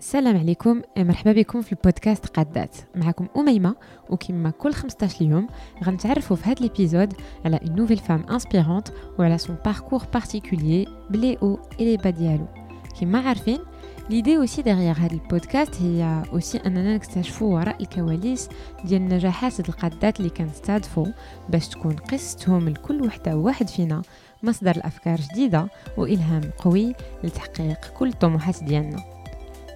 السلام عليكم مرحبا بكم في البودكاست قادات. معكم أميمة وكما كل 15 يوم غنتعرفوا في هذا الإبيزود على une nouvelle femme inspirante وعلى son parcours particulier بلي أو et les bas ديالو كما عارفين ليدي أوسي ديغيغ هذا البودكاست هي أوسي أننا نكتشفوا وراء الكواليس ديال النجاحات القادات اللي كنستهدفوا باش تكون قصتهم لكل وحدة وواحد فينا مصدر الافكار جديدة والهام قوي لتحقيق كل الطموحات ديالنا.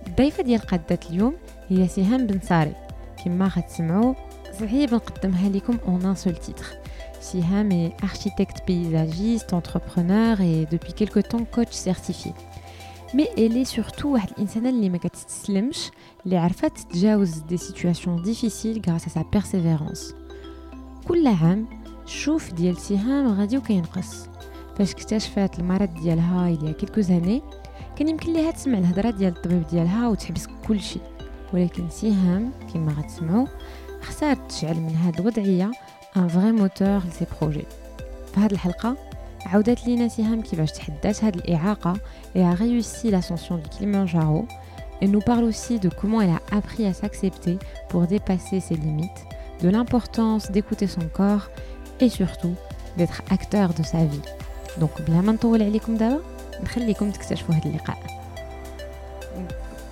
الضيفة ديال قادات اليوم هي سهام بن صاري كما غتسمعوا صعيب نقدمها لكم اون ان سول تيتر Siham est architecte paysagiste, entrepreneur et depuis quelque temps coach certifié. Mais elle est surtout واحد الإنسانة اللي ما كتستسلمش اللي عرفت تتجاوز دي سيتوياسيون ديفيسيل grâce à sa persévérance. كل عام الشوف ديال سهام غادي وكينقص فاش اكتشفت المرض ديالها il y a quelques années كان يمكن ليها تسمع الهضره ديال الطبيب ديالها وتحبس كل شيء ولكن سهام كما غتسمعوا اختارت تشعل من هاد الوضعيه ان فري موتور لسي بروجي في هاد الحلقه عاودت لينا سهام كيفاش تحدات هاد الاعاقه et a réussi l'ascension du Kilimanjaro Elle nous parle aussi de comment elle a appris à s'accepter pour dépasser ses limites, de l'importance d'écouter son corps et surtout d'être acteur de sa vie. Donc, بلا ما نطول عليكم دابا نخليكم تكتشفوا هذا اللقاء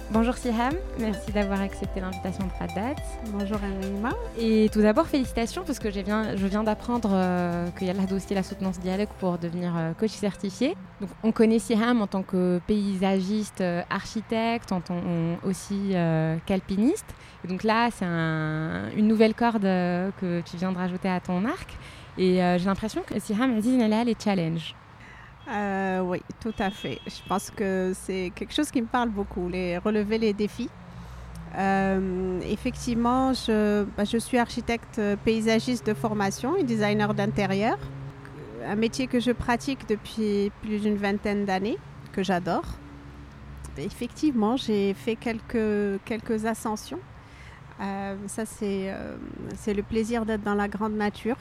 Bonjour Siham, merci d'avoir accepté l'invitation de Radat. Bonjour Anima. Et tout d'abord, félicitations parce que je viens, je viens d'apprendre euh, qu'il y a aussi la soutenance dialogue pour devenir euh, coach certifié. Donc, on connaît Siham en tant que paysagiste, euh, architecte, en tant aussi euh, qu'alpiniste. Et donc là, c'est un, une nouvelle corde euh, que tu viens de rajouter à ton arc. Et euh, j'ai l'impression que Siham a dit les challenges. Euh, oui, tout à fait. Je pense que c'est quelque chose qui me parle beaucoup, les relever les défis. Euh, effectivement, je, bah, je, suis architecte paysagiste de formation et designer d'intérieur, un métier que je pratique depuis plus d'une vingtaine d'années, que j'adore. Effectivement, j'ai fait quelques, quelques ascensions. Euh, ça, c'est euh, le plaisir d'être dans la grande nature.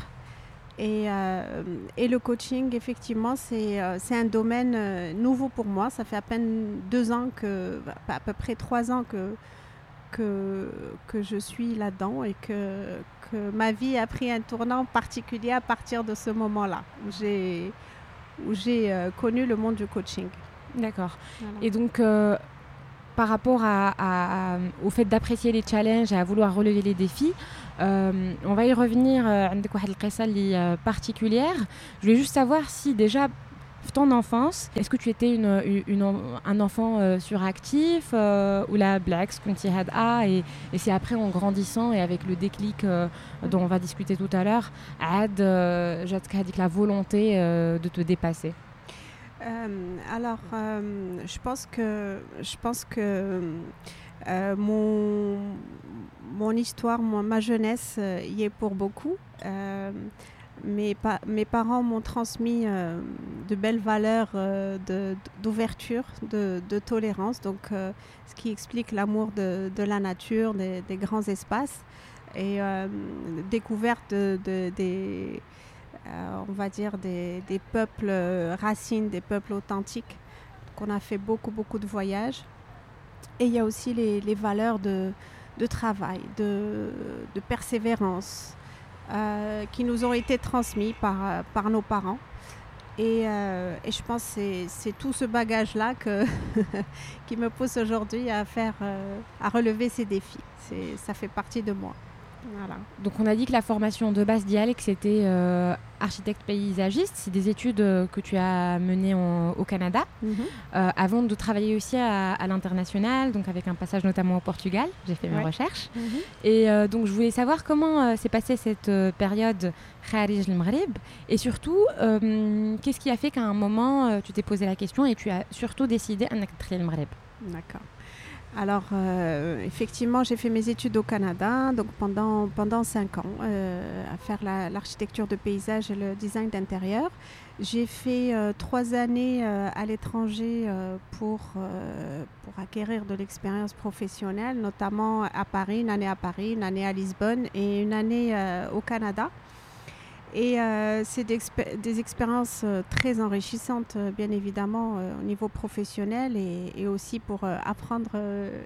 Et, euh, et, le coaching, effectivement, c'est euh, un domaine euh, nouveau pour moi. Ça fait à peine deux ans, que, à peu près trois ans que, que, que je suis là-dedans et que, que ma vie a pris un tournant particulier à partir de ce moment-là, où j'ai euh, connu le monde du coaching. D'accord. Voilà. Et donc, par rapport au fait d'apprécier les challenges et à vouloir relever les défis. Euh, on va y revenir euh, euh, particulière. Je voulais juste savoir si déjà ton enfance, est-ce que tu étais un enfant euh, suractif ou la black Skunti had A et, et c'est après en grandissant et avec le déclic dont on va discuter tout à l'heure, Ad, la volonté de te dépasser? Euh, alors, euh, je pense que, je pense que euh, mon, mon histoire, mon, ma jeunesse y est pour beaucoup. Mes, pa mes, parents m'ont transmis de belles valeurs d'ouverture, de, tolérance, donc ce qui explique l'amour de, la nature, des, des, grands espaces et découverte de, des on va dire, des, peuples euh, racines, des peuples authentiques. qu'on a fait beaucoup, beaucoup de voyages. Et il y a aussi les, valeurs de, travail, de, persévérance, euh, qui nous ont été transmis par, nos parents. Et, euh, je pense que c'est tout ce bagage-là qui me pousse aujourd'hui à, euh, à relever ces défis. Ça fait partie de moi. Voilà. Donc on a dit que la formation de base d'IALEC c'était euh, architecte paysagiste. C'est des études euh, que tu as menées en, au Canada mm -hmm. euh, avant de travailler aussi à, à l'international, donc avec un passage notamment au Portugal. J'ai fait mes recherches. Mm -hmm. Et donc je voulais savoir comment s'est passée cette période Kharij al-Maghrib et surtout qu'est-ce qui a fait qu'à un moment tu t'es posé la question et tu as surtout décidé un al-Maghrib. D'accord. Alors, euh, effectivement, j'ai fait mes études au Canada, donc pendant, pendant cinq ans, euh, à faire l'architecture la, de paysage et le design d'intérieur. J'ai fait euh, trois années euh, à l'étranger euh, pour, pour acquérir de l'expérience professionnelle, notamment à Paris, une année à Paris, une année à Lisbonne et une année au Canada. Et c'est des, expériences très enrichissantes, bien évidemment, au niveau professionnel et, aussi pour apprendre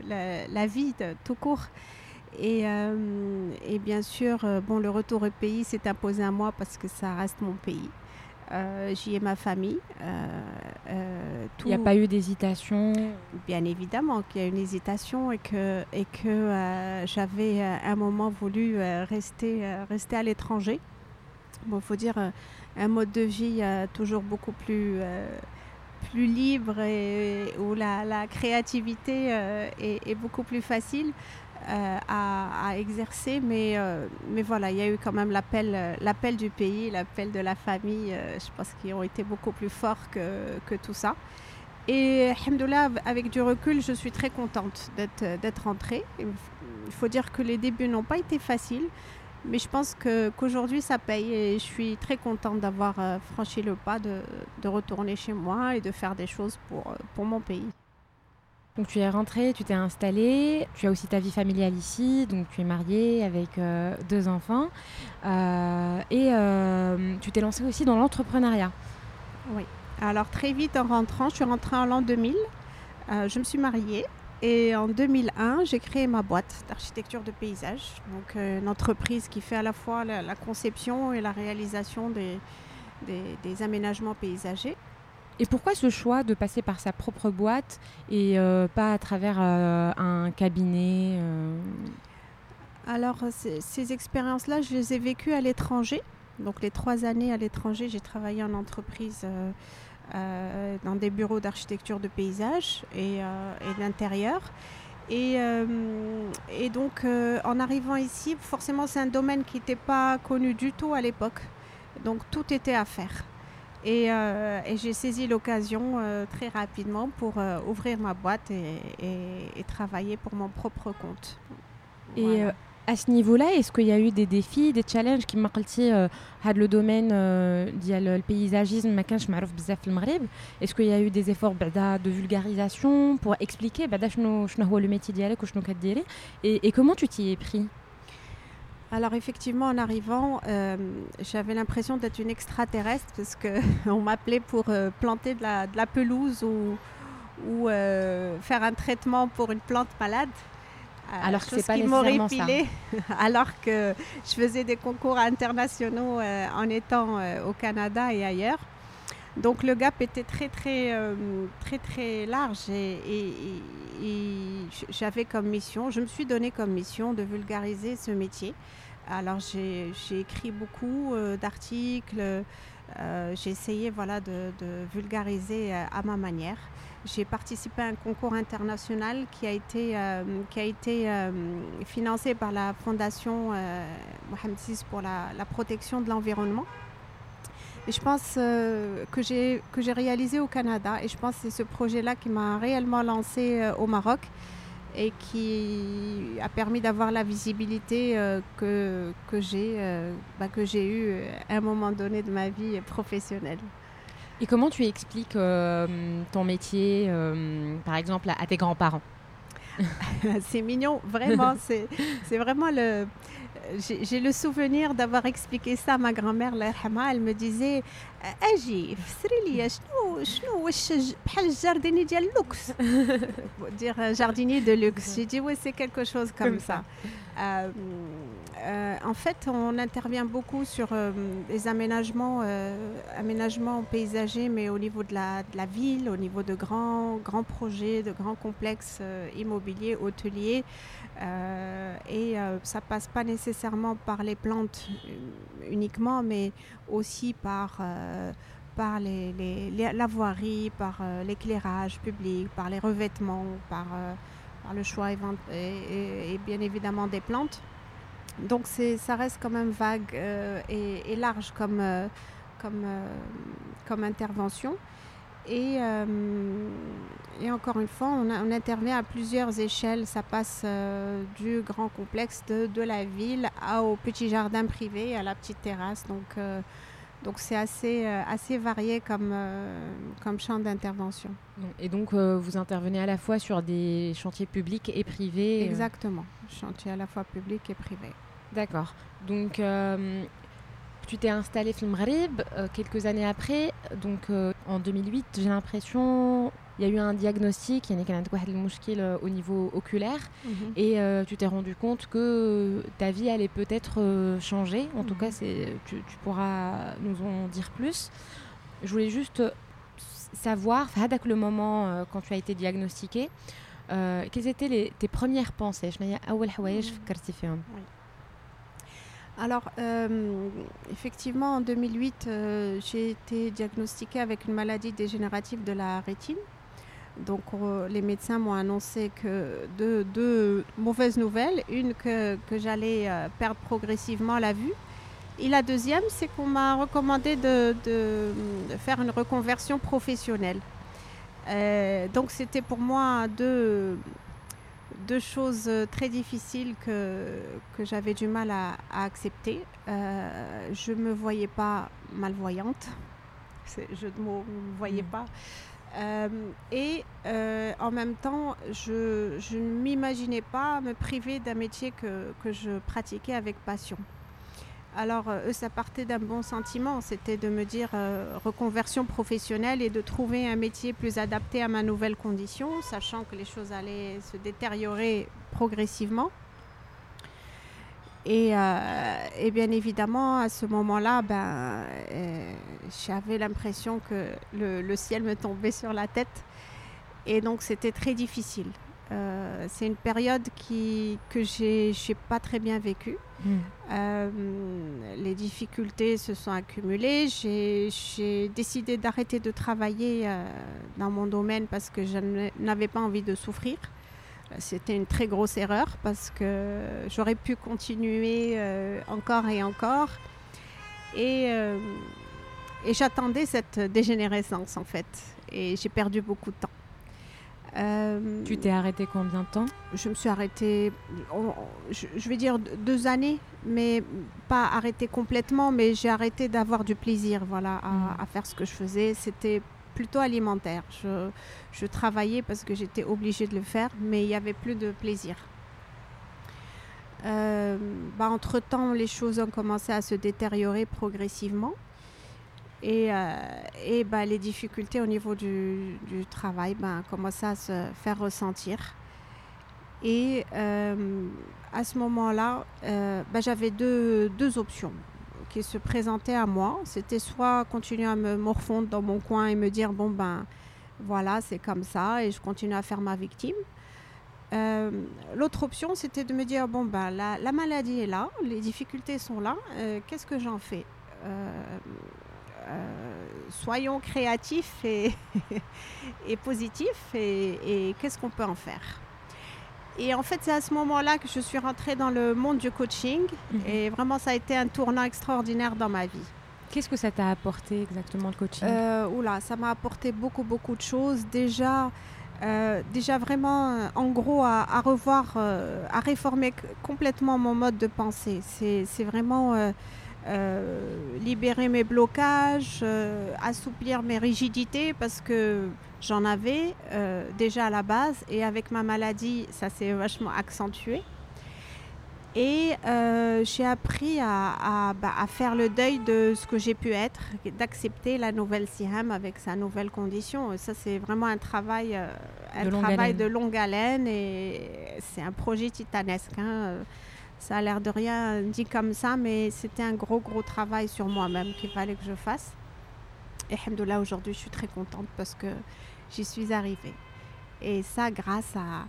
la, vie tout court. Et, et, bien sûr, bon, le retour au pays s'est imposé à moi parce que ça reste mon pays. Euh, j'y ai ma famille. Euh, euh, Il n'y a pas eu d'hésitation? Bien évidemment qu'il y a une hésitation et que, et que j'avais un moment voulu rester, rester à l'étranger. Bon, faut dire un mode de vie toujours beaucoup plus, plus libre et où la, la créativité est, beaucoup plus facile. Euh, à, exercer, mais, euh, mais voilà, il y a eu quand même l'appel, euh, l'appel du pays, l'appel de la famille, je pense qu'ils ont été beaucoup plus forts que, que tout ça. Et alhamdoulilah, avec du recul, je suis très contente d'être, d'être rentrée. Il faut dire que les débuts n'ont pas été faciles, mais je pense qu'aujourd'hui ça paye et je suis très contente d'avoir franchi le pas de, de, retourner chez moi et de faire des choses pour, pour mon pays. Donc tu es rentrée, tu t'es installée, tu as aussi ta vie familiale ici, donc tu es mariée avec euh, deux enfants euh, et euh, tu t'es lancée aussi dans l'entrepreneuriat. Oui. Alors très vite en rentrant, je suis rentrée en l'an 2000, je me suis mariée et en 2001 j'ai créé ma boîte d'architecture de paysage, donc une entreprise qui fait à la fois la, conception et la réalisation des, des aménagements paysagers. Et pourquoi ce choix de passer par sa propre boîte et euh, pas à travers euh, un cabinet euh? Alors, ces expériences-là, je les ai vécues à l'étranger. Donc, les trois années à l'étranger, j'ai travaillé en entreprise dans des bureaux d'architecture de paysage et, d'intérieur. Et, et, donc, en arrivant ici, forcément, c'est un domaine qui n'était pas connu du tout à l'époque. Donc, tout était à faire. Euh, et, j'ai saisi l'occasion euh, très rapidement pour euh, ouvrir ma boîte et, travailler pour mon propre compte. Et à ce niveau-là, est-ce qu'il y a eu des défis, des challenges qui m'ont dit le domaine le paysagisme Est-ce qu'il y a eu des efforts de vulgarisation pour expliquer le métier et, et comment tu t'y es pris? Alors effectivement, en arrivant, euh, j'avais l'impression d'être une extraterrestre parce qu'on m'appelait pour euh, planter de la, pelouse ou, euh, faire un traitement pour une plante malade. Alors que c'est pas nécessairement ça. alors que je faisais des concours internationaux en étant au Canada et ailleurs. Donc le gap était très très très très large et j'avais comme mission, je me suis donné comme mission de vulgariser ce métier. Alors j'ai écrit beaucoup euh, d'articles, euh, j'ai essayé voilà, de, vulgariser euh, à ma manière. J'ai participé à un concours international qui a été, qui a été financé par la Fondation Mohamed VI pour la, protection de l'environnement. Et je pense que j'ai réalisé au Canada et je pense que c'est ce projet-là qui m'a réellement lancé au Maroc et qui a permis d'avoir la visibilité euh, que, que j'ai euh, bah, eue euh, à un moment donné de ma vie professionnelle. Et comment tu expliques ton métier, par exemple, à tes grands-parents C'est mignon, vraiment. C'est vraiment le j'ai le souvenir d'avoir expliqué ça à ma grand-mère, elle me disait اجي فسري لي شنو شنو واش بحال الجارديني ديال لوكس dire jardinier de luxe j'ai dit oui c'est quelque chose comme, ça, euh, euh, en fait on intervient beaucoup sur euh, les aménagements aménagements paysagers mais au niveau de la, de la ville au niveau de grands grands projets de grands complexes immobiliers hôteliers et ça passe pas nécessairement par les plantes uniquement mais aussi par euh, par les, la voirie, par euh, l'éclairage public, par les revêtements, par, euh, par le choix et, bien évidemment des plantes. Donc ça reste quand même vague et, large comme, intervention. Et, encore une fois, on, intervient à plusieurs échelles. Ça passe du grand complexe de, de, la ville au petit jardin privé, à la petite terrasse. Donc donc c'est assez, euh, assez varié comme, euh, comme champ d'intervention. Et donc euh, vous intervenez à la fois sur des chantiers publics et privés Exactement, chantiers à la fois publics et privés. D'accord. Donc tu t'es installé film Maghreb quelques années après, donc en 2008, j'ai l'impression il y a eu un diagnostic, il y a un au niveau oculaire, mhm. et tu t'es rendu compte que ta vie allait peut-être changer. En tout mhm. cas, tu, tu, pourras nous en dire plus. Je voulais juste savoir, le moment quand tu as été diagnostiqué, quelles étaient les, tes premières pensées? Alors, euh, effectivement, en 2008, euh, j'ai été diagnostiquée avec une maladie dégénérative de la rétine. Donc, euh, les médecins m'ont annoncé que deux, mauvaises nouvelles. Une, que, j'allais perdre progressivement la vue. Et la deuxième, c'est qu'on m'a recommandé de, faire une reconversion professionnelle. donc, c'était pour moi deux deux choses euh, très difficiles que, que j'avais du mal à, accepter. Euh, je ne me voyais pas malvoyante. Je ne me voyais mm. pas. Euh, et en même temps, je, ne m'imaginais pas me priver d'un métier que, je pratiquais avec passion. Alors, eux, ça partait d'un bon sentiment, c'était de me dire euh, reconversion professionnelle et de trouver un métier plus adapté à ma nouvelle condition, sachant que les choses allaient se détériorer progressivement. Et, euh, bien évidemment, à ce moment-là, ben, euh, j'avais l'impression que le, le, ciel me tombait sur la tête. Et donc, c'était très difficile. Euh, c'est une période qui, que je n'ai pas très bien vécue. Hmm. Les difficultés se sont accumulées. J'ai décidé d'arrêter de travailler dans mon domaine parce que je n'avais pas envie de souffrir. C'était une très grosse erreur parce que j'aurais pu continuer encore et encore. Et, et j'attendais cette dégénérescence en fait. Et j'ai perdu beaucoup de temps. Euh, tu t'es arrêtée combien de temps? Je me suis arrêtée, je, vais dire deux années, mais pas arrêtée complètement, mais j'ai arrêté d'avoir du plaisir voilà, hmm. à, faire ce que je faisais. C'était plutôt alimentaire. Je, travaillais parce que j'étais obligée de le faire, mais il n'y avait plus de plaisir. Euh, bah, entre-temps, les choses ont commencé à se détériorer progressivement. Et, euh, bah, les difficultés au niveau du, travail bah, commençaient à se faire ressentir. Et euh, à ce moment-là, bah, j'avais deux, options se présentaient à moi. C'était soit continuer à me morfondre dans mon coin et me dire, bon ben voilà, c'est comme ça, et je continue à faire ma victime. L'autre option, c'était de me dire, bon ben la, la, maladie est là, les difficultés sont là, qu'est-ce que j'en fais? Euh, soyons créatifs et positifs et, qu'est-ce qu'on peut en faire? Et en fait, c'est à ce moment-là que je suis rentrée dans le monde du coaching mhm. et vraiment, ça a été un tournant extraordinaire dans ma vie. Qu'est-ce que ça t'a apporté exactement le coaching? Euh, Oula, ça m'a apporté beaucoup, beaucoup de choses. Déjà, euh, déjà vraiment, en gros, à, revoir, à réformer complètement mon mode de pensée. C'est vraiment euh, libérer mes blocages, euh, assouplir mes rigidités parce que j'en avais euh, déjà à la base et avec ma maladie, ça s'est vachement accentué. Et j'ai appris à, bah, à, faire le deuil de ce que j'ai pu être, d'accepter la nouvelle SIHAM avec sa nouvelle condition. Ça, c'est vraiment un travail, un de, travail longue de longue haleine et c'est un projet titanesque. Hein. Ça a l'air de rien dit comme ça, mais c'était un gros, gros travail sur moi-même qu'il fallait que je fasse. Et là aujourd'hui, je suis très contente parce que j'y suis arrivée. Et ça, grâce à,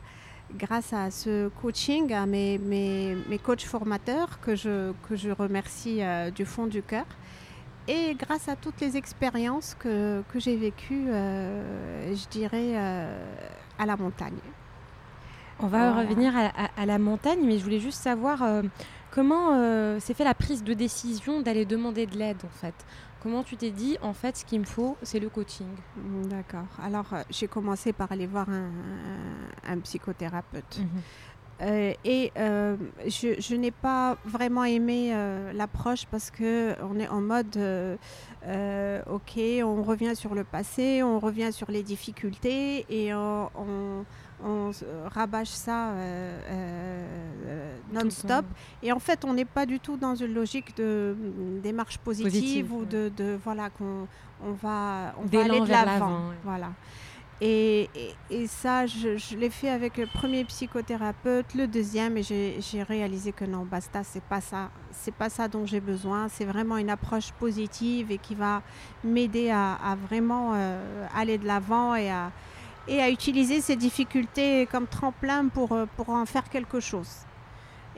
grâce à ce coaching, à mes, mes, mes coachs formateurs que je, que je remercie euh, du fond du cœur. Et grâce à toutes les expériences que, que j'ai vécues, euh, je dirais, euh, à la montagne. On va revenir à, la montagne, mais je voulais juste savoir euh, comment euh, s'est fait la prise de décision d'aller demander de l'aide en fait? Comment tu t'es dit en fait ce qu'il me faut c'est le coaching? D'accord. Alors euh, j'ai commencé par aller voir un, psychothérapeute. Mhm. et je, n'ai pas vraiment aimé l'approche parce que on est en mode ok, on revient sur le passé, on revient sur les difficultés et on on rabâche ça euh, euh, non-stop. Et en fait, on n'est pas du tout dans une logique de démarche positive, ou de, voilà qu'on on va, on va aller de l'avant. Voilà. Et, et, ça, je, l'ai fait avec le premier psychothérapeute, le deuxième, et j'ai réalisé que non, basta, c'est pas ça, c'est pas ça dont j'ai besoin. C'est vraiment une approche positive et qui va m'aider à, vraiment euh, aller de l'avant et à, et à utiliser ces difficultés comme tremplin pour, euh, pour en faire quelque chose.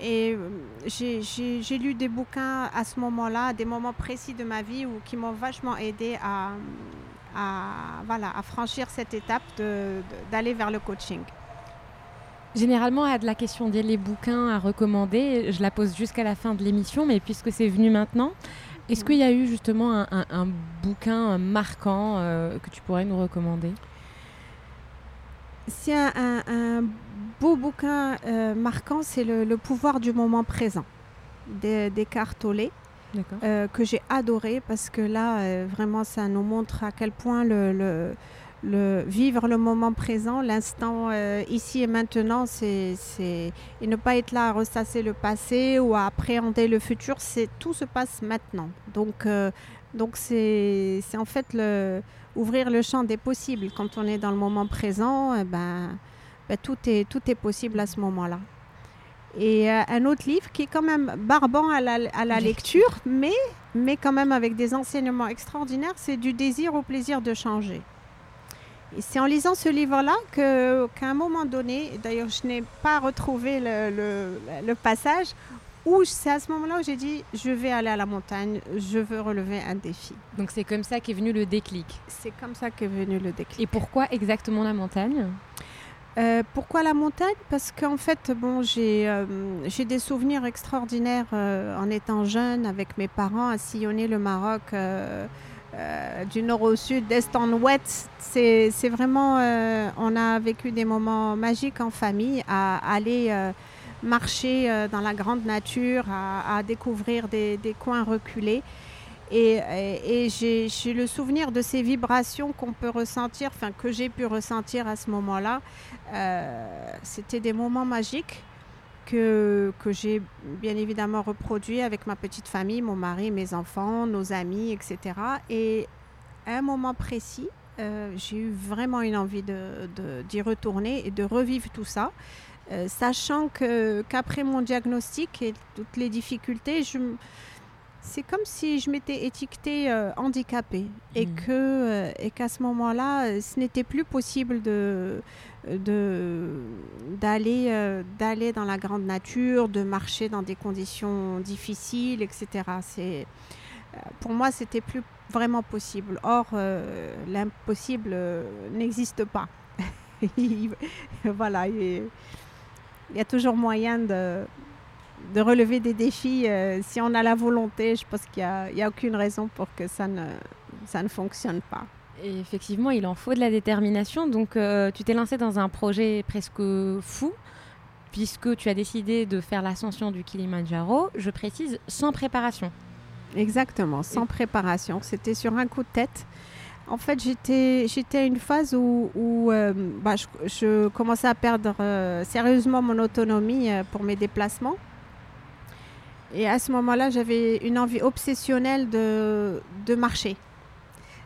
Et euh, j'ai lu des bouquins à ce moment-là, des moments précis de ma vie où, qui m'ont vachement aidé à, à, voilà, à franchir cette étape d'aller vers le coaching. Généralement, à de la question des bouquins à recommander, je la pose jusqu'à la fin de l'émission, mais puisque c'est venu maintenant, est-ce qu'il y a eu justement un, un, bouquin marquant euh, que tu pourrais nous recommander? C'est un, beau bouquin euh, marquant, c'est le, pouvoir du moment présent d'Eckhart Tolle. Euh, que j'ai adoré parce que là, euh, vraiment, ça nous montre à quel point le, le, vivre le moment présent, l'instant ici et maintenant, c'est et ne pas être là à ressasser le passé ou à appréhender le futur, c'est tout se passe maintenant. Donc, donc c'est en fait ouvrir le champ des possibles. Quand on est dans le moment présent, eh ben, ben, tout, est, tout est possible à ce moment-là. Et euh, un autre livre qui est quand même barbant à la, à la lecture, mais, mais quand même avec des enseignements extraordinaires, c'est Du désir au plaisir de changer. C'est en lisant ce livre-là qu'à un moment donné, d'ailleurs je n'ai pas retrouvé le, le passage, c'est à ce moment-là où j'ai dit je vais aller à la montagne, je veux relever un défi. Donc c'est comme ça qu'est venu le déclic. C'est comme ça qu'est venu le déclic. Et pourquoi exactement la montagne? Euh, pourquoi la montagne? Parce qu'en fait, bon, j'ai euh, des souvenirs extraordinaires euh, en étant jeune avec mes parents à sillonner le Maroc du nord au sud, d'est en ouest. C'est vraiment, on a vécu des moments magiques en famille à aller marcher euh, dans la grande nature, à, découvrir des, coins reculés. Et, j'ai le souvenir de ces vibrations qu'on peut ressentir, enfin que j'ai pu ressentir à ce moment-là. Euh, c'était des moments magiques que, j'ai bien évidemment reproduits avec ma petite famille, mon mari, mes enfants, nos amis, etc. Et à un moment précis, euh, j'ai eu vraiment une envie d'y retourner et de revivre tout ça. Euh, sachant que qu'après mon diagnostic et toutes les difficultés, je, c'est comme si je m'étais étiquetée euh, handicapée et mmh. que euh, et qu'à ce moment-là, ce n'était plus possible de d'aller d'aller dans la grande nature, de marcher dans des conditions difficiles, etc. C'est pour moi, c'était plus vraiment possible. Or, l'impossible n'existe pas. voilà il y a toujours moyen de, de relever des défis euh, si on a la volonté. Je pense qu'il n'y a, a, aucune raison pour que ça ne, ça ne fonctionne pas. Et effectivement, il en faut de la détermination. Donc, euh, tu t'es lancé dans un projet presque fou, puisque tu as décidé de faire l'ascension du Kilimanjaro, je précise, sans préparation. Exactement, sans préparation. C'était sur un coup de tête. En fait, j'étais, à une phase où, euh, bah, je, commençais à perdre euh, sérieusement mon autonomie euh, pour mes déplacements. Et à ce moment-là, j'avais une envie obsessionnelle de marcher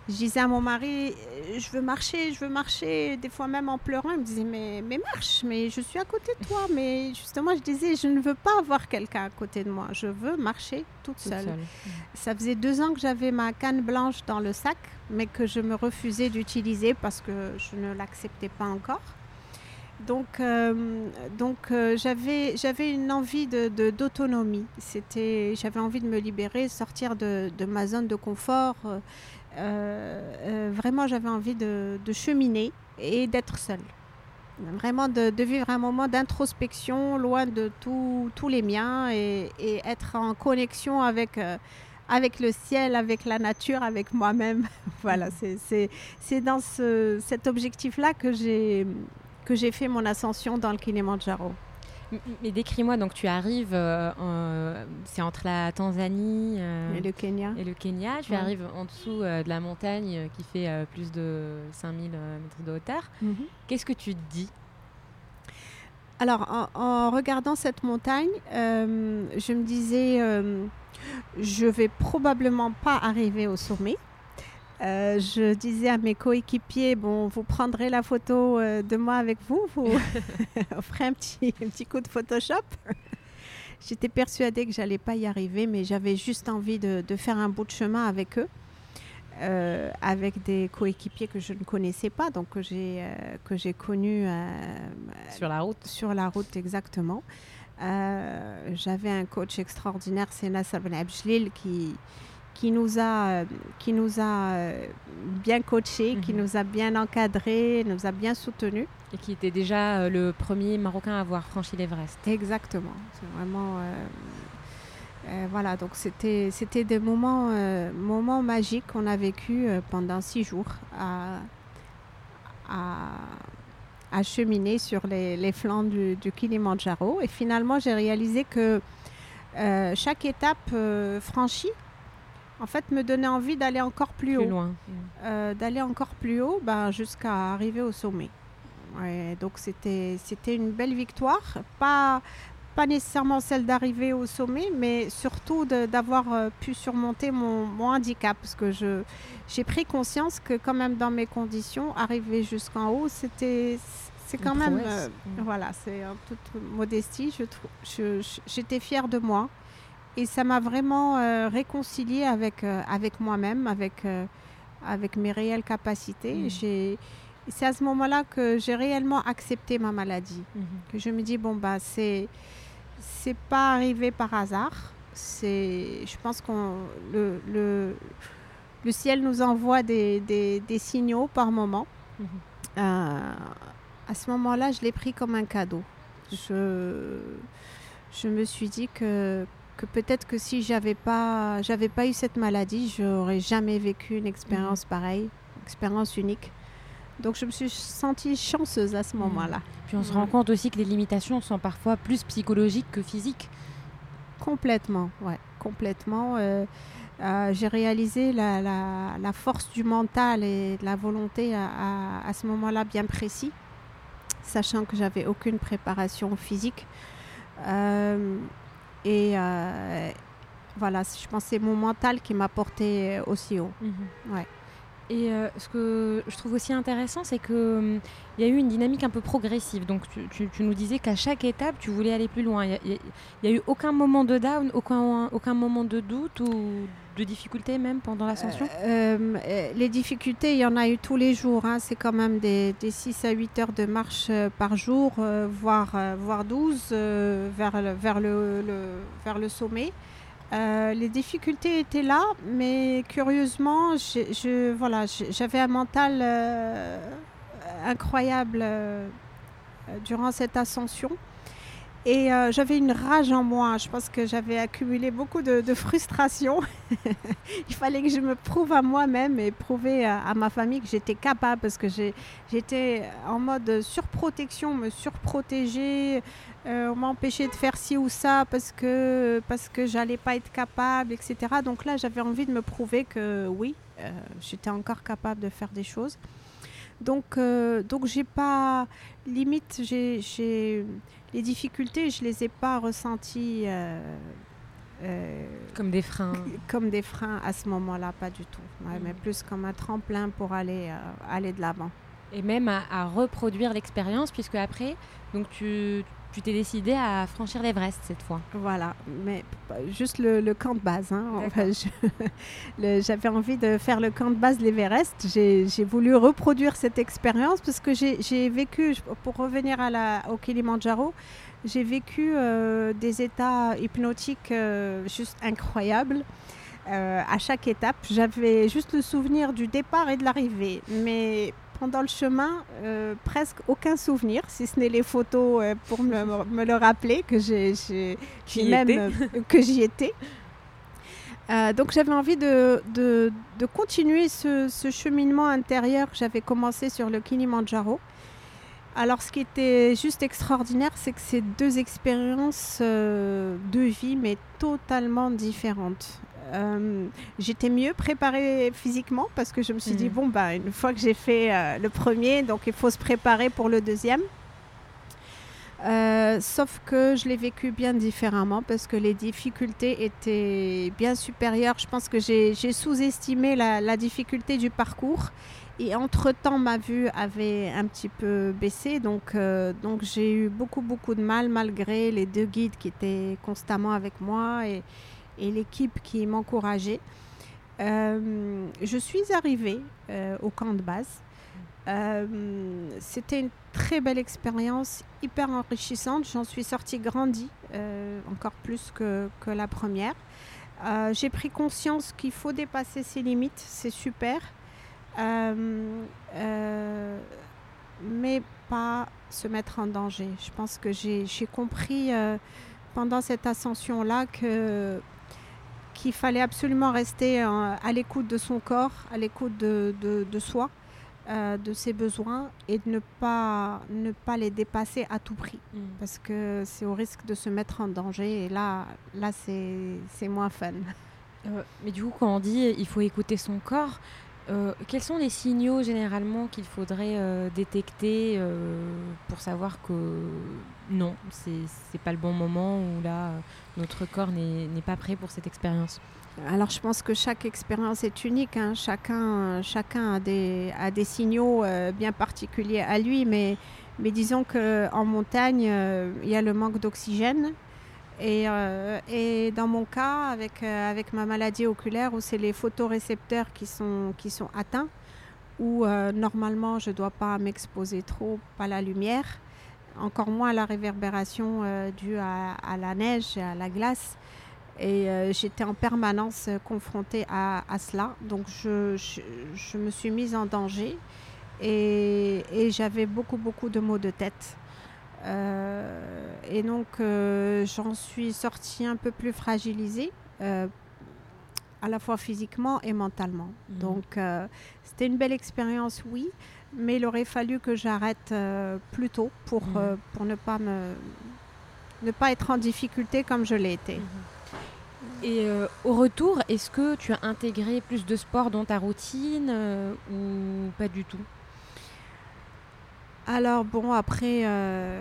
je disais à mon mari, euh, je veux marcher, je veux marcher, des fois même en pleurant, il me disait, mais, mais marche, mais je suis à côté de toi. Mais justement, je disais, je ne veux pas avoir quelqu'un à côté de moi, je veux marcher toute, seule. Ça faisait deux ans que j'avais ma canne blanche dans le sac, mais que je me refusais d'utiliser parce que je ne l'acceptais pas encore. Donc, euh, donc euh, j'avais, j'avais une envie de, d'autonomie. C'était, j'avais envie de me libérer, sortir de, de ma zone de confort. Euh, vraiment, j'avais envie de, cheminer et d'être seule. Vraiment de, vivre un moment d'introspection, loin de tous les miens et, être en connexion avec, euh, avec le ciel, avec la nature, avec moi-même. voilà, c'est dans cet objectif-là que j'ai fait mon ascension dans le Kilimanjaro. Mais décris-moi, donc tu arrives, euh, c'est entre la Tanzanie et le Kenya. Et le Kenya, tu arrives en dessous de la montagne qui fait plus de 5000 mètres de hauteur. Mhm. Qu'est-ce que tu te dis? Alors, en, regardant cette montagne, je me disais, je vais probablement pas arriver au sommet. Euh, je disais à mes coéquipiers, bon, vous prendrez la photo euh, de moi avec vous, vous ferez un petit, un petit coup de Photoshop. J'étais persuadée que j'allais pas y arriver, mais j'avais juste envie de, faire un bout de chemin avec eux, euh, avec des coéquipiers que je ne connaissais pas, donc que j'ai que j'ai connus sur la route. Sur la route, exactement. J'avais un coach extraordinaire, c'est Nasser Ben Abjlil, qui qui nous a, qui nous a euh, bien coachés, qui mhm. nous a bien encadrés, nous a bien soutenus. Et qui était déjà euh, le premier Marocain à avoir franchi l'Everest. Exactement. C'est vraiment. Euh, voilà, donc c'était, c'était des moments, moments magiques qu'on a vécu pendant six jours à, à, cheminer sur les, les flancs du, du, Kilimanjaro. Et finalement, j'ai réalisé que chaque étape franchie en fait, me donnait envie d'aller encore plus, haut. loin. Euh, d'aller encore plus haut ben, jusqu'à arriver au sommet. donc c'était une belle victoire. Pas, pas nécessairement celle d'arriver au sommet, mais surtout d'avoir euh, pu surmonter mon, handicap. Parce que j'ai pris conscience que quand même dans mes conditions, arriver jusqu'en haut, c'était c'est quand même... Euh, voilà, c'est en toute modestie. J'étais je, fière de moi. Et ça m'a vraiment euh, réconciliée avec, euh, avec moi-même, avec, euh, avec mes réelles capacités. Mm. C'est à ce moment-là que j'ai réellement accepté ma maladie. Mm-hmm. Que je me dis, bon, bah, c'est c'est pas arrivé par hasard. C'est, je pense que le, le, le, ciel nous envoie des, des, des signaux par moment. Mm-hmm. à ce moment-là, je l'ai pris comme un cadeau. Je, je me suis dit que, que peut-être que si j'avais pas, j'avais pas eu cette maladie, j'aurais jamais vécu une expérience mhm. pareille, une expérience unique. Donc je me suis sentie chanceuse à ce mhm. moment-là. Puis on se rend compte aussi que les limitations sont parfois plus psychologiques que physiques. Complètement, ouais, complètement. Euh, euh, j'ai réalisé la, la, force du mental et de la volonté à, à, ce moment-là bien précis, sachant que j'avais aucune préparation physique. Euh, et euh, voilà, je pense que c'est mon mental qui m'a porté aussi haut. Mhm. Ouais. Et euh, ce que je trouve aussi intéressant, c'est qu'il hum, y a eu une dynamique un peu progressive. Donc, tu, nous disais qu'à chaque étape, tu voulais aller plus loin. Il n'y a, eu aucun moment de down, aucun, aucun moment de doute ou de difficulté même pendant l'ascension? Euh, Les difficultés, il y en a eu tous les jours. Hein. C'est quand même des, des, 6 à 8 heures de marche par jour, voire, voire 12 vers, vers, le, vers le sommet. Euh, les difficultés étaient là, mais curieusement, voilà, j'avais un mental euh, incroyable euh, durant cette ascension. Et j'avais une rage en moi. Je pense que j'avais accumulé beaucoup de, frustration. Il fallait que je me prouve à moi-même et prouver à, ma famille que j'étais capable parce que j'étais en mode surprotection, me surprotéger. Euh, on m'empêchait de faire ci ou ça parce que, parce que j'allais pas être capable, etc. Donc là, j'avais envie de me prouver que oui, euh, j'étais encore capable de faire des choses. Donc, donc j'ai pas. Limite, j'ai les difficultés, je les ai pas ressenties euh, euh, comme des freins. Comme des freins à ce moment-là, pas du tout. Mais mm. plus comme un tremplin pour aller, euh, aller de l'avant. Et même à reproduire l'expérience, puisque après, donc tu, tu t'es décidé à franchir l'Everest cette fois. Voilà, mais juste le, camp de base. Hein. J'avais envie de faire le camp de base de l'Everest. J'ai voulu reproduire cette expérience parce que j'ai vécu, pour revenir à la, au Kilimanjaro, j'ai vécu euh, des états hypnotiques euh, juste incroyables. Euh, à chaque étape, j'avais juste le souvenir du départ et de l'arrivée, mais pendant le chemin, euh, presque aucun souvenir, si ce n'est les photos euh, pour me, le rappeler que j'ai même euh, que j'y étais. donc j'avais envie de, de, continuer ce, cheminement intérieur que j'avais commencé sur le Kilimanjaro. Alors, ce qui était juste extraordinaire, c'est que c'est deux expériences euh, de vie, mais totalement différentes. Euh, j'étais mieux préparée physiquement parce que je me suis dit, Mhm. bon, bah, une fois que j'ai fait euh, le premier, donc il faut se préparer pour le deuxième. Sauf que je l'ai vécu bien différemment parce que les difficultés étaient bien supérieures. Je pense que j'ai j'ai sous-estimé la, la difficulté du parcours. Et entre-temps, ma vue avait un petit peu baissé. Donc, euh, donc j'ai eu beaucoup, beaucoup de mal malgré les deux guides qui étaient constamment avec moi et, l'équipe qui m'encourageait. Euh, je suis arrivée euh, au camp de base. C'était une très belle expérience, hyper enrichissante. J'en suis sortie grandie, encore plus que, que la première. J'ai pris conscience qu'il faut dépasser ses limites, c'est super. Euh, euh, mais pas se mettre en danger. Je pense que j'ai compris euh, pendant cette ascension-là que qu'il fallait absolument rester à l'écoute de son corps, à l'écoute de, de- de soi, euh, de ses besoins et de ne pas, ne pas les dépasser à tout prix. Parce que c'est au risque de se mettre en danger et là, là c'est c'est moins fun. Euh, mais du coup, quand on dit il faut écouter son corps, euh, quels sont les signaux généralement qu'il faudrait euh, détecter euh, pour savoir que non, c'est pas le bon moment ou là notre corps n'est pas prêt pour cette expérience? Alors je pense que chaque expérience est unique. hein. Chacun, a, des, signaux bien particuliers à lui. Mais, mais disons qu'en montagne, il y a le manque d'oxygène. Et, euh, et dans mon cas, avec, euh, avec ma maladie oculaire, où c'est les photorécepteurs qui sont, atteints, où euh, normalement je ne dois pas m'exposer trop à la lumière, encore moins à la réverbération due à, la neige à la glace. Et j'étais en permanence confrontée à, cela. Donc je, me suis mise en danger et j'avais beaucoup, beaucoup de maux de tête. Euh, et donc euh, j'en suis sortie un peu plus fragilisée, euh, à la fois physiquement et mentalement. Mhm. Donc euh, c'était une belle expérience, oui, mais il aurait fallu que j'arrête euh, plus tôt pour, Mhm. euh, pour ne, pas me, ne pas être en difficulté comme je l'ai été. Et euh, au retour, est-ce que tu as intégré plus de sport dans ta routine ou pas du tout? Alors bon, après, euh,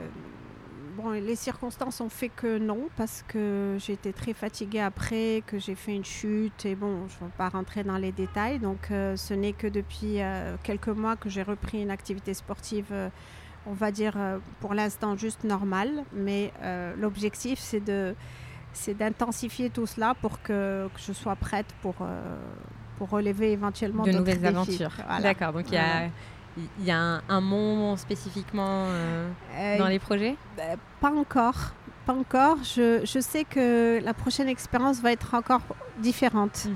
bon, les circonstances ont fait que non, parce que j'étais très fatiguée après, que j'ai fait une chute, et bon, je ne vais pas rentrer dans les détails. Donc euh, ce n'est que depuis euh, quelques mois que j'ai repris une activité sportive, on va dire pour l'instant juste normale, mais l'objectif c'est de c'est d'intensifier tout cela pour que, que je sois prête pour, pour relever éventuellement De nouvelles défis. aventures. Voilà. D'accord, donc il y a, il y a un, un moment spécifiquement euh, Euh, dans les projets? Euh, Pas encore. Pas encore. Je, je sais que la prochaine expérience va être encore différente.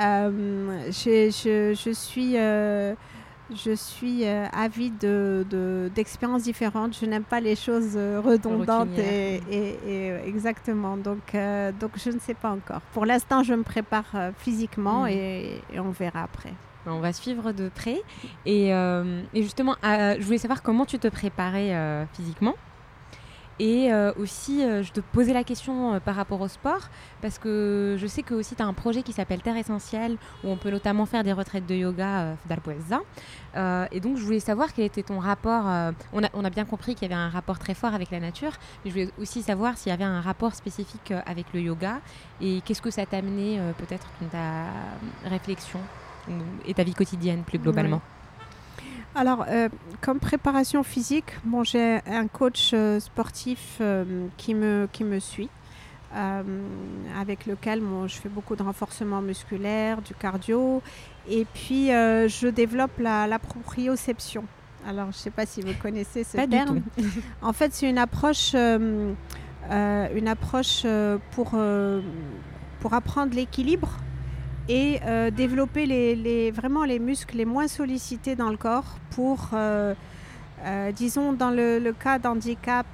Euh, je, je- je suis, je suis euh, avide de- de- d'expériences différentes. Je n'aime pas les choses euh, redondantes. Et, et- et, exactement. Donc, euh, donc, je ne sais pas encore. Pour l'instant, je me prépare physiquement Mhm. et, et on verra après. On va suivre de près. Et, euh, justement, euh, je voulais savoir comment tu te préparais euh, physiquement. Et aussi, je te posais la question par rapport au sport, parce que je sais que aussi tu as un projet qui s'appelle Terre Essentielle, où on peut notamment faire des retraites de yoga euh, et donc, je voulais savoir quel était ton rapport. on, a, bien compris qu'il y avait un rapport très fort avec la nature, mais je voulais aussi savoir s'il y avait un rapport spécifique avec le yoga, et qu'est-ce que ça t'a amené peut-être dans ta réflexion? Et ta vie quotidienne plus globalement. Alors, euh, comme préparation physique, bon, j'ai un coach euh, sportif euh, qui, me, qui me suit, avec lequel bon, je fais beaucoup de renforcement musculaire, du cardio, et puis je développe la, la proprioception. Alors, je ne sais pas si vous connaissez ce Pas du terme. En fait, c'est une approche, une approche pour, pour apprendre l'équilibre et euh, développer les, les- vraiment les muscles les moins sollicités dans le corps pour, euh, euh, disons, dans le, le cas d'handicap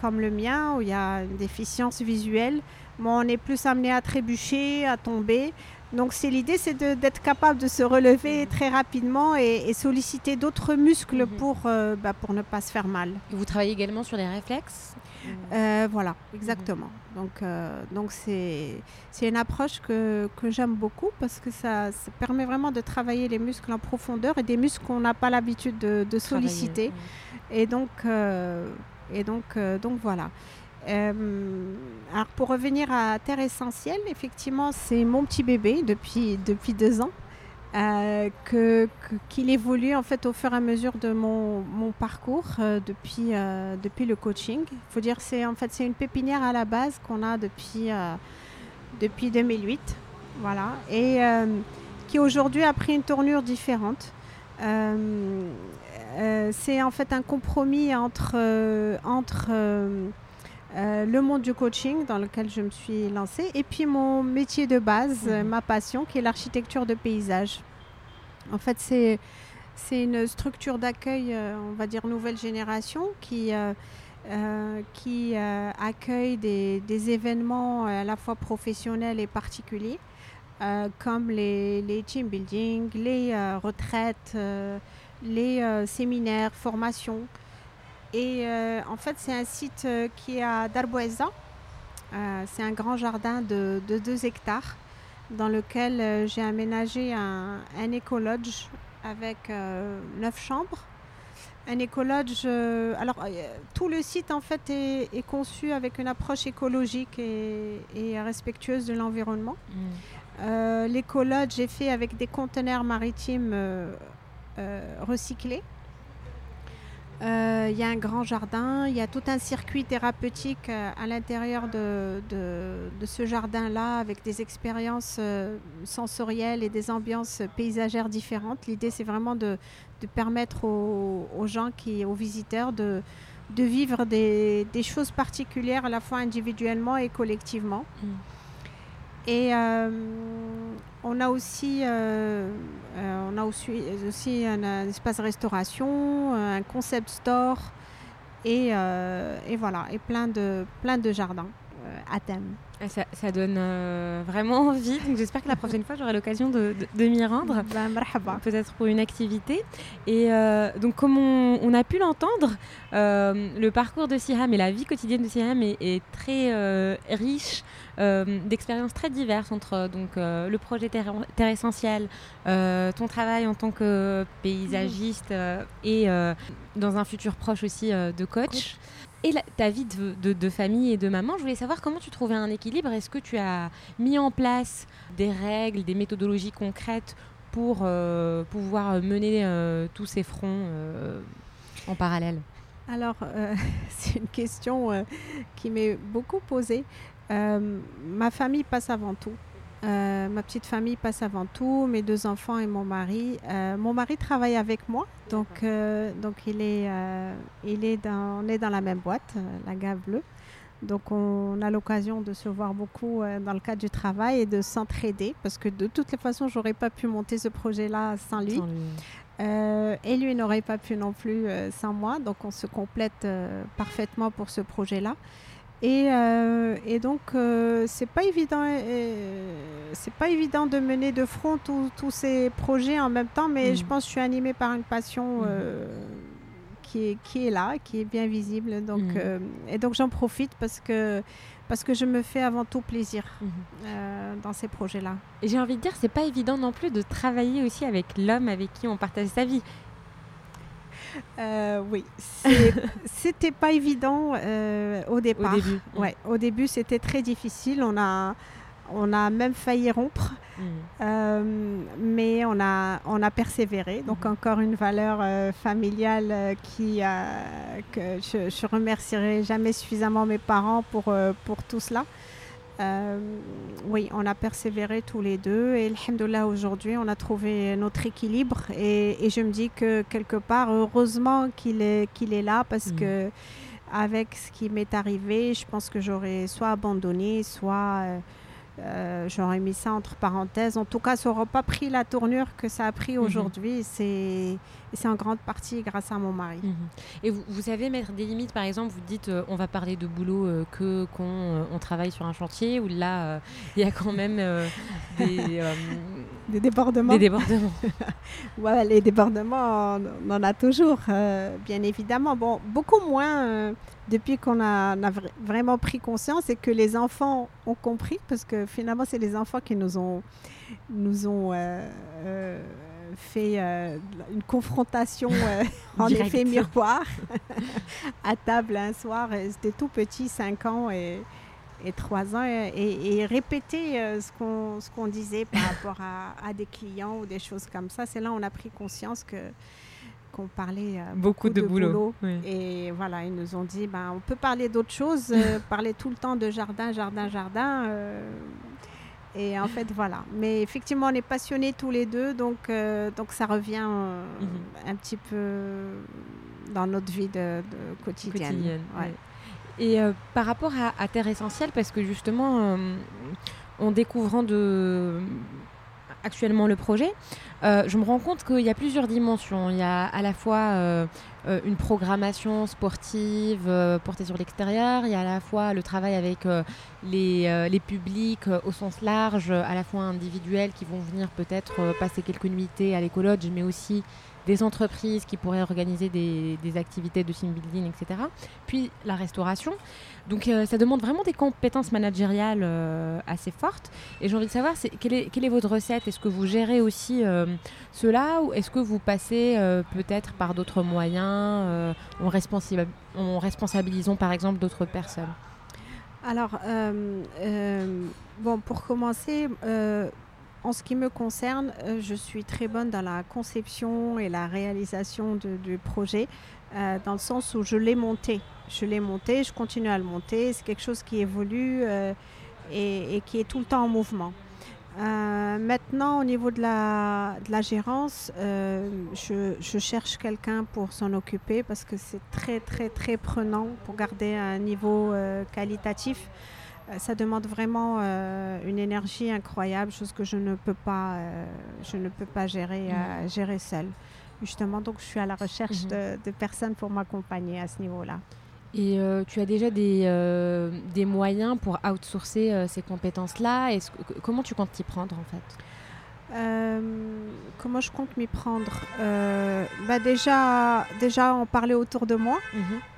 comme le mien, où il y a une déficience visuelle, bon, on est plus amené à trébucher, à tomber. Donc c'est l'idée, c'est d'être capable de se relever très rapidement et, solliciter d'autres muscles pour, bah, pour ne pas se faire mal. vous travaillez également sur les réflexes? Voilà, exactement. Donc donc c'est une approche que, que j'aime beaucoup parce que ça, ça, permet vraiment de travailler les muscles en profondeur et des muscles qu'on n'a pas l'habitude de, de solliciter. Et donc, et donc, donc voilà. Euh, alors pour revenir à Terre Essentielle, effectivement, c'est mon petit bébé depuis, depuis deux ans. Euh, que, qu'il évolue en fait au fur et à mesure de mon, mon parcours euh, depuis, depuis le coaching. Il faut dire c'est en fait c'est une pépinière à la base qu'on a depuis, depuis 2008, voilà, et qui aujourd'hui a pris une tournure différente. c'est en fait un compromis entre, entre euh, le monde du coaching dans lequel je me suis lancée, et puis mon métier de base, mhm. ma passion, qui est l'architecture de paysage. En fait, c'est, c'est une structure d'accueil, euh, on va dire nouvelle génération, qui, euh, qui accueille des, des, événements à la fois professionnels et particuliers, comme les, les, team building, les retraites, les séminaires, formations. Et euh, en fait, c'est un site euh, qui est à Darboisa. Euh, c'est un grand jardin de, 2 hectares dans lequel j'ai aménagé un, un écolodge avec 9 chambres. Un écolodge, alors tout le site en fait est, conçu avec une approche écologique et, respectueuse de l'environnement. Mm. L'écolodge est fait avec des conteneurs maritimes recyclés. Euh, il y a un grand jardin, il y a tout un circuit thérapeutique euh, à l'intérieur de, de, ce jardin-là avec des expériences euh, sensorielles et des ambiances paysagères différentes. L'idée, c'est vraiment de, de permettre aux, aux, gens, qui, aux visiteurs, de, vivre des, des, choses particulières à la fois individuellement et collectivement. Mm. Et on a aussi, euh, euh, aussi, aussi un, espace restauration, un concept store et, euh, voilà, et plein de jardins à thème. Ah, ça, ça donne vraiment envie. j'espère que la prochaine fois j'aurai l'occasion de, de, m'y rendre. Ben, Peut-être pour une activité. Et donc comme on, on a pu l'entendre, le parcours de Siham et la vie quotidienne de Siham est, est très riche euh, d'expériences très diverses entre donc, euh, le projet Terre, Essentielle, euh, ton travail en tant que paysagiste et dans un futur proche aussi de coach. Et ta vie de, famille et de maman, je voulais savoir comment tu trouvais un équilibre. Est-ce que tu as mis en place des règles, des méthodologies concrètes pour pouvoir mener tous ces fronts en parallèle? Alors, c'est une question qui m'est beaucoup posée. Euh, ma famille passe avant tout. Euh, ma petite famille passe avant tout, mes deux enfants et mon mari. Euh, mon mari travaille avec moi, donc, donc il est, il est dans, on est dans la même boîte, la Gave Bleue. Donc on a l'occasion de se voir beaucoup dans le cadre du travail et de s'entraider, parce que de toutes les façons, j'aurais pas pu monter ce projet-là sans lui. et lui n'aurait pas pu non plus sans moi, donc on se complète parfaitement pour ce projet-là. Et, euh, et, donc, euh, c'est pas évident. Euh, c'est pas évident de mener de front tous ces projets en même temps, mais je mm. pense que je suis animée par une passion mm. qui, est, qui est là, qui est bien visible. Donc, mm. et donc, j'en profite parce que parce que je me fais avant tout plaisir dans ces projets-là. Et j'ai envie de dire, c'est pas évident non plus de travailler aussi avec l'homme avec qui on partage sa vie. Euh, oui, c'était pas évident euh, au départ. Au début, ouais, au début c'était très difficile. On a, on a même failli rompre, mm. euh, mais on a, on a persévéré. Donc mm. encore une valeur familiale qui, que je, je remercierai jamais suffisamment mes parents pour, pour tout cela. Euh, oui, on a persévéré tous les deux et alhamdoulilah aujourd'hui on a trouvé notre équilibre et, je me dis que quelque part heureusement qu'il est, qu'il est là parce mm. que avec ce qui m'est arrivé je pense que j'aurais soit abandonné soit, euh, euh, j'aurais mis ça entre parenthèses. En tout cas, ça n'aurait pas pris la tournure que ça a pris Mhm. aujourd'hui. C'est et c'est en grande partie grâce à mon mari. Mhm. Et vous, vous savez mettre des limites, par exemple, vous dites euh, on va parler de boulot euh, que quand euh, on travaille sur un chantier, ou là il y a quand même des, Des débordements. des débordements. Ouais, les débordements, on, on en a toujours, bien évidemment. Bon, beaucoup moins depuis qu'on a, on a vra- vraiment pris conscience et que les enfants ont compris, parce que finalement, c'est les enfants qui nous ont, nous ont euh, euh, fait euh, une confrontation euh, en effet miroir à table un soir. C'était tout petit, 5 ans et, et 3 ans, et, et répéter euh, ce qu'on ce qu'on disait par rapport à, à des clients ou des choses comme ça. C'est là où on a pris conscience que qu'on parlait euh, Beaucoup de boulot. Oui. Et voilà, ils nous ont dit, ben, on peut parler d'autre chose, euh, parler tout le temps de jardin, jardin, jardin. euh, et en fait, voilà. Mais effectivement, on est passionnés tous les deux, donc, euh, donc ça revient Mhm. un petit peu dans notre vie de, de quotidienne. quotidienne. Ouais. ouais. Et par rapport à, à Terre Essentielle, parce que justement, en découvrant de, actuellement le projet, euh, je me rends compte qu'il y a plusieurs dimensions. Il y a à la fois euh, euh, une programmation sportive portée sur l'extérieur, il y a à la fois le travail avec les, publics au sens large, à la fois individuels qui vont venir peut-être passer quelques nuitées à l'écolodge, mais aussi des entreprises qui pourraient organiser des, activités de team building, etc. Puis la restauration. Donc euh, ça demande vraiment des compétences managériales euh, assez fortes. Et j'ai envie de savoir, quelle, est, votre recette? Est-ce que vous gérez aussi euh, cela ou est-ce que vous passez peut-être par d'autres moyens en, en responsabilisant par exemple d'autres personnes? Alors, bon, pour commencer, en ce qui me concerne, euh, je suis très bonne dans la conception et la réalisation du projet, euh, dans le sens où je l'ai monté. Je l'ai monté, je continue à le monter. C'est quelque chose qui évolue euh, et, qui est tout le temps en mouvement. Maintenant, au niveau de la, gérance, je, je cherche quelqu'un pour s'en occuper parce que c'est très, très, très prenant pour garder un niveau qualitatif. Euh, ça demande vraiment euh, une énergie incroyable, chose que je ne peux pas, euh, je ne peux pas gérer, euh, gérer seule. Justement, donc je suis à la recherche Mhm. de, de personnes pour m'accompagner à ce niveau-là. Et tu as déjà des, des moyens pour outsourcer ces compétences-là? Comment tu comptes t'y prendre en fait? Euh, comment je compte m'y prendre Euh, bah déjà, déjà en parler autour de moi,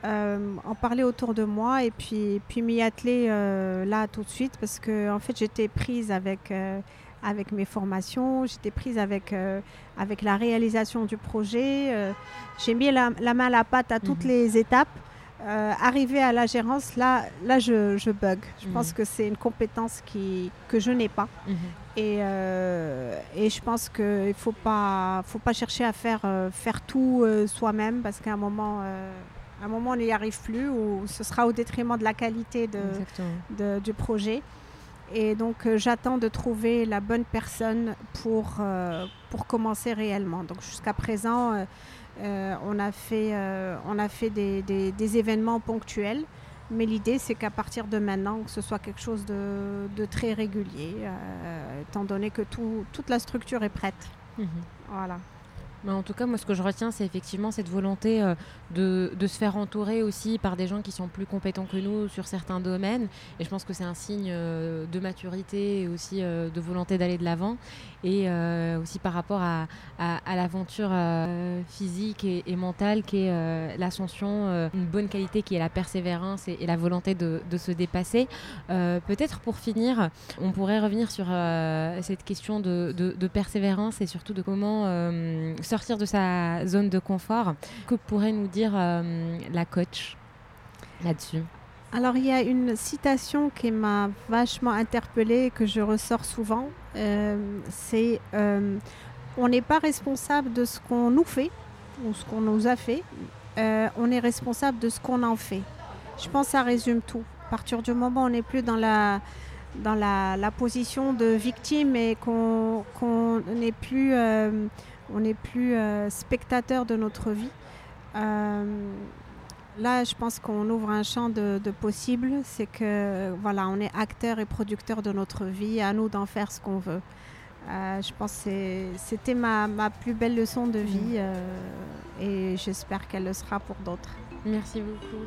euh, en parler autour de moi et puis, puis m'y atteler là tout de suite parce que en fait j'étais prise avec, avec mes formations, j'étais prise avec, avec la réalisation du projet, j'ai mis la, la main à la pâte à toutes Mhm. les étapes. Euh, arrivé à la gérance, là, là je, je bug. Je Mhm. pense que c'est une compétence qui, que je n'ai pas. Et, euh, et je pense qu'il ne faut pas, faut pas chercher à faire, euh, faire tout euh, soi-même parce qu'à un moment, à un moment, on n'y arrive plus ou ce sera au détriment de la qualité de, Exactement. de- du projet. Et donc, j'attends de trouver la bonne personne pour, pour commencer réellement. Donc, jusqu'à présent, on a fait, on a fait des, des- des événements ponctuels. Mais l'idée, c'est qu'à partir de maintenant, que ce soit quelque chose de, de très régulier, euh, étant donné que tout- toute la structure est prête. Mhm. Voilà. En tout cas, moi, ce que je retiens, c'est effectivement cette volonté euh, de, se faire entourer aussi par des gens qui sont plus compétents que nous sur certains domaines. Et je pense que c'est un signe euh, de maturité et aussi euh, de volonté d'aller de l'avant. Et aussi par rapport à, l'aventure physique et, mentale qui est l'ascension, une bonne qualité qui est la persévérance et, la volonté de, se dépasser. Peut-être pour finir, on pourrait revenir sur cette question de, de- persévérance et surtout de comment euh, de sa zone de confort. Que pourrait nous dire euh, la coach là-dessus? Alors, il y a une citation qui m'a vachement interpellée, que je ressors souvent. Euh, c'est euh, On n'est pas responsable de ce qu'on nous fait ou ce qu'on nous a fait. On est responsable de ce qu'on en fait. Je pense que ça résume tout. À partir du moment où on n'est plus dans la, dans la, position de victime et qu'on n'est plus, on n'est plus euh, spectateur de notre vie. euh, Là, je pense qu'on ouvre un champ de, de possibles. C'est que voilà, on est acteur et producteur de notre vie. À nous d'en faire ce qu'on veut. Euh, je pense que c'était ma, ma, plus belle leçon de vie euh, et j'espère qu'elle le sera pour d'autres. Merci beaucoup.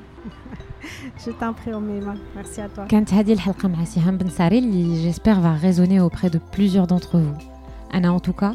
je t'en prie, Omeima. Merci à toi. كانت هذه الحلقة مع سهام بن ساري اللي j'espère va résonner auprès de plusieurs d'entre vous. أنا en tout cas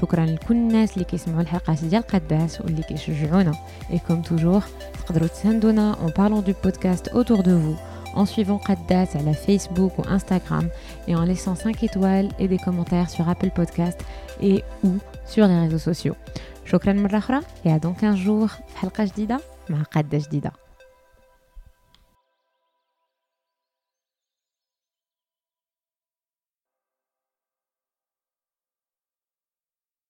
شكرا لكل الناس اللي كيسمعوا الحلقات ديال قداس واللي كيشجعونا اي كوم توجور تقدروا تساندونا en parlant du podcast autour de vous en suivant Qaddat à la Facebook ou Instagram et en laissant 5 étoiles et des commentaires sur Apple Podcast et ou sur les réseaux sociaux. شكرا مرة أخرى et à dans 15 jours في حلقة جديدة مع قادة جديدة